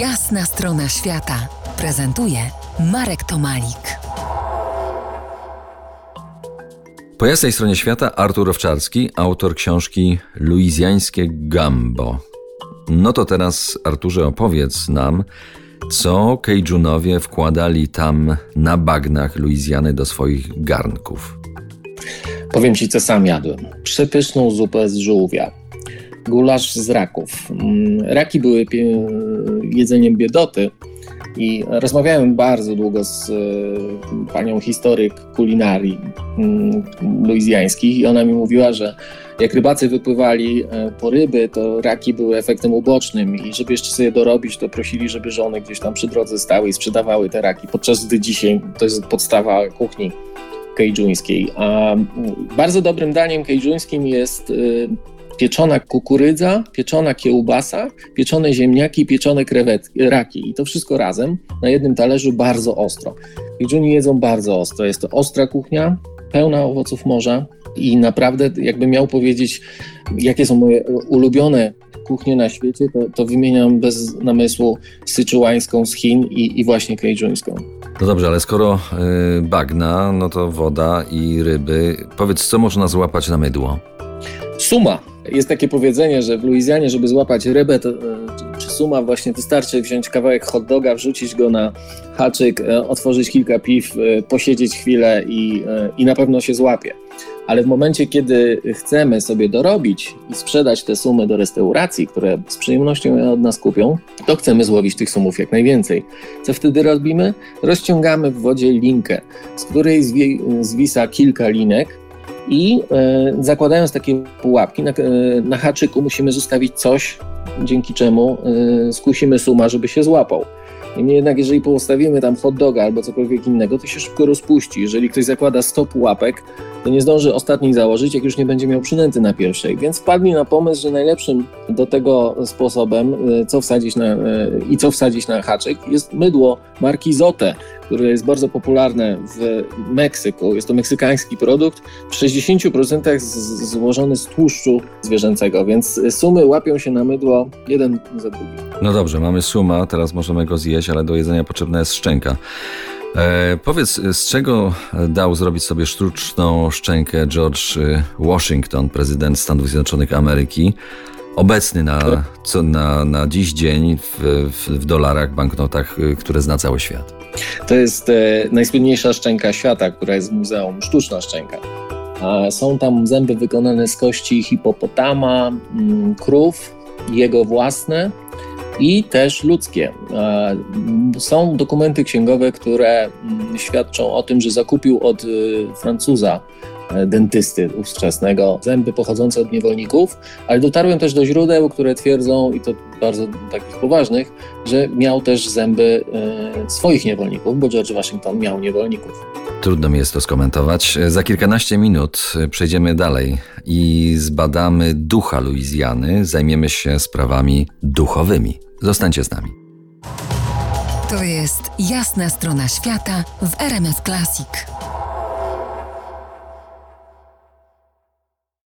Jasna strona świata prezentuje Marek Tomalik. Po jasnej stronie świata Artur Owczarski, autor książki Luizjańskie Gambo. No to teraz, Arturze, opowiedz nam, co Kejjunowie wkładali tam na bagnach Luizjany do swoich garnków. Powiem ci, co sam jadłem. Przepyszną zupę z żółwia, gulasz z raków. Mm, raki były jedzeniem biedoty i rozmawiałem bardzo długo z e, panią historyk kulinarii mm, luizjańskich i ona mi mówiła, że jak rybacy wypływali e, po ryby, to raki były efektem ubocznym i żeby jeszcze sobie dorobić, to prosili, żeby żony gdzieś tam przy drodze stały i sprzedawały te raki, podczas gdy dzisiaj to jest podstawa kuchni kejdżuńskiej. A mm, bardzo dobrym daniem kejdżuńskim jest y, pieczona kukurydza, pieczona kiełbasa, pieczone ziemniaki, pieczone krewetki, raki i to wszystko razem na jednym talerzu bardzo ostro. Kejdżuni jedzą bardzo ostro. Jest to ostra kuchnia, pełna owoców morza i naprawdę jakbym miał powiedzieć, jakie są moje ulubione kuchnie na świecie, to, to wymieniam bez namysłu syczułańską z Chin i, i właśnie kejdżuńską. No dobrze, ale skoro y, bagna, no to woda i ryby. Powiedz, co można złapać na mydło? Suma. Jest takie powiedzenie, że w Luizjanie, żeby złapać rybę to, e, czy suma, właśnie wystarczy wziąć kawałek hot doga, wrzucić go na haczyk, e, otworzyć kilka piw, e, posiedzieć chwilę i, i na pewno się złapie. Ale w momencie, kiedy chcemy sobie dorobić i sprzedać te sumy do restauracji, które z przyjemnością je od nas kupią, to chcemy złowić tych sumów jak najwięcej. Co wtedy robimy? Rozciągamy w wodzie linkę, z której zwisa kilka linek, i e, zakładając takie pułapki, na, e, na haczyku musimy zostawić coś, dzięki czemu e, skusimy suma, żeby się złapał. Niemniej jednak, jeżeli postawimy tam hot doga albo cokolwiek innego, to się szybko rozpuści. Jeżeli ktoś zakłada 100 pułapek, to nie zdąży ostatniej założyć, jak już nie będzie miał przynęty na pierwszej. Więc wpadli na pomysł, że najlepszym do tego sposobem, e, co wsadzić na, e, i co wsadzić na haczyk, jest mydło marki Zote, które jest bardzo popularne w Meksyku. Jest to meksykański produkt, w 60% złożony z tłuszczu zwierzęcego, więc sumy łapią się na mydło jeden za drugim. No dobrze, mamy suma, teraz możemy go zjeść, ale do jedzenia potrzebna jest szczęka. E, powiedz, z czego dał zrobić sobie sztuczną szczękę George Washington, prezydent Stanów Zjednoczonych Ameryki, obecny na, co, na, na dziś dzień w, w, w dolarach, banknotach, y, które zna cały świat? To jest e, najsłynniejsza szczęka świata, która jest w muzeum, sztuczna szczęka. A są tam zęby wykonane z kości hipopotama, mm, krów, jego własne i też ludzkie. Są dokumenty księgowe, które mm, świadczą o tym, że zakupił od y, Francuza e, dentysty ówczesnego zęby pochodzące od niewolników, ale dotarłem też do źródeł, które twierdzą, i to bardzo takich poważnych, że miał też zęby e, swoich niewolników, bo George Washington miał niewolników. Trudno mi jest to skomentować. Za kilkanaście minut przejdziemy dalej i zbadamy ducha Luizjany, zajmiemy się sprawami duchowymi. Zostańcie z nami. To jest jasna strona świata w RMS Classic.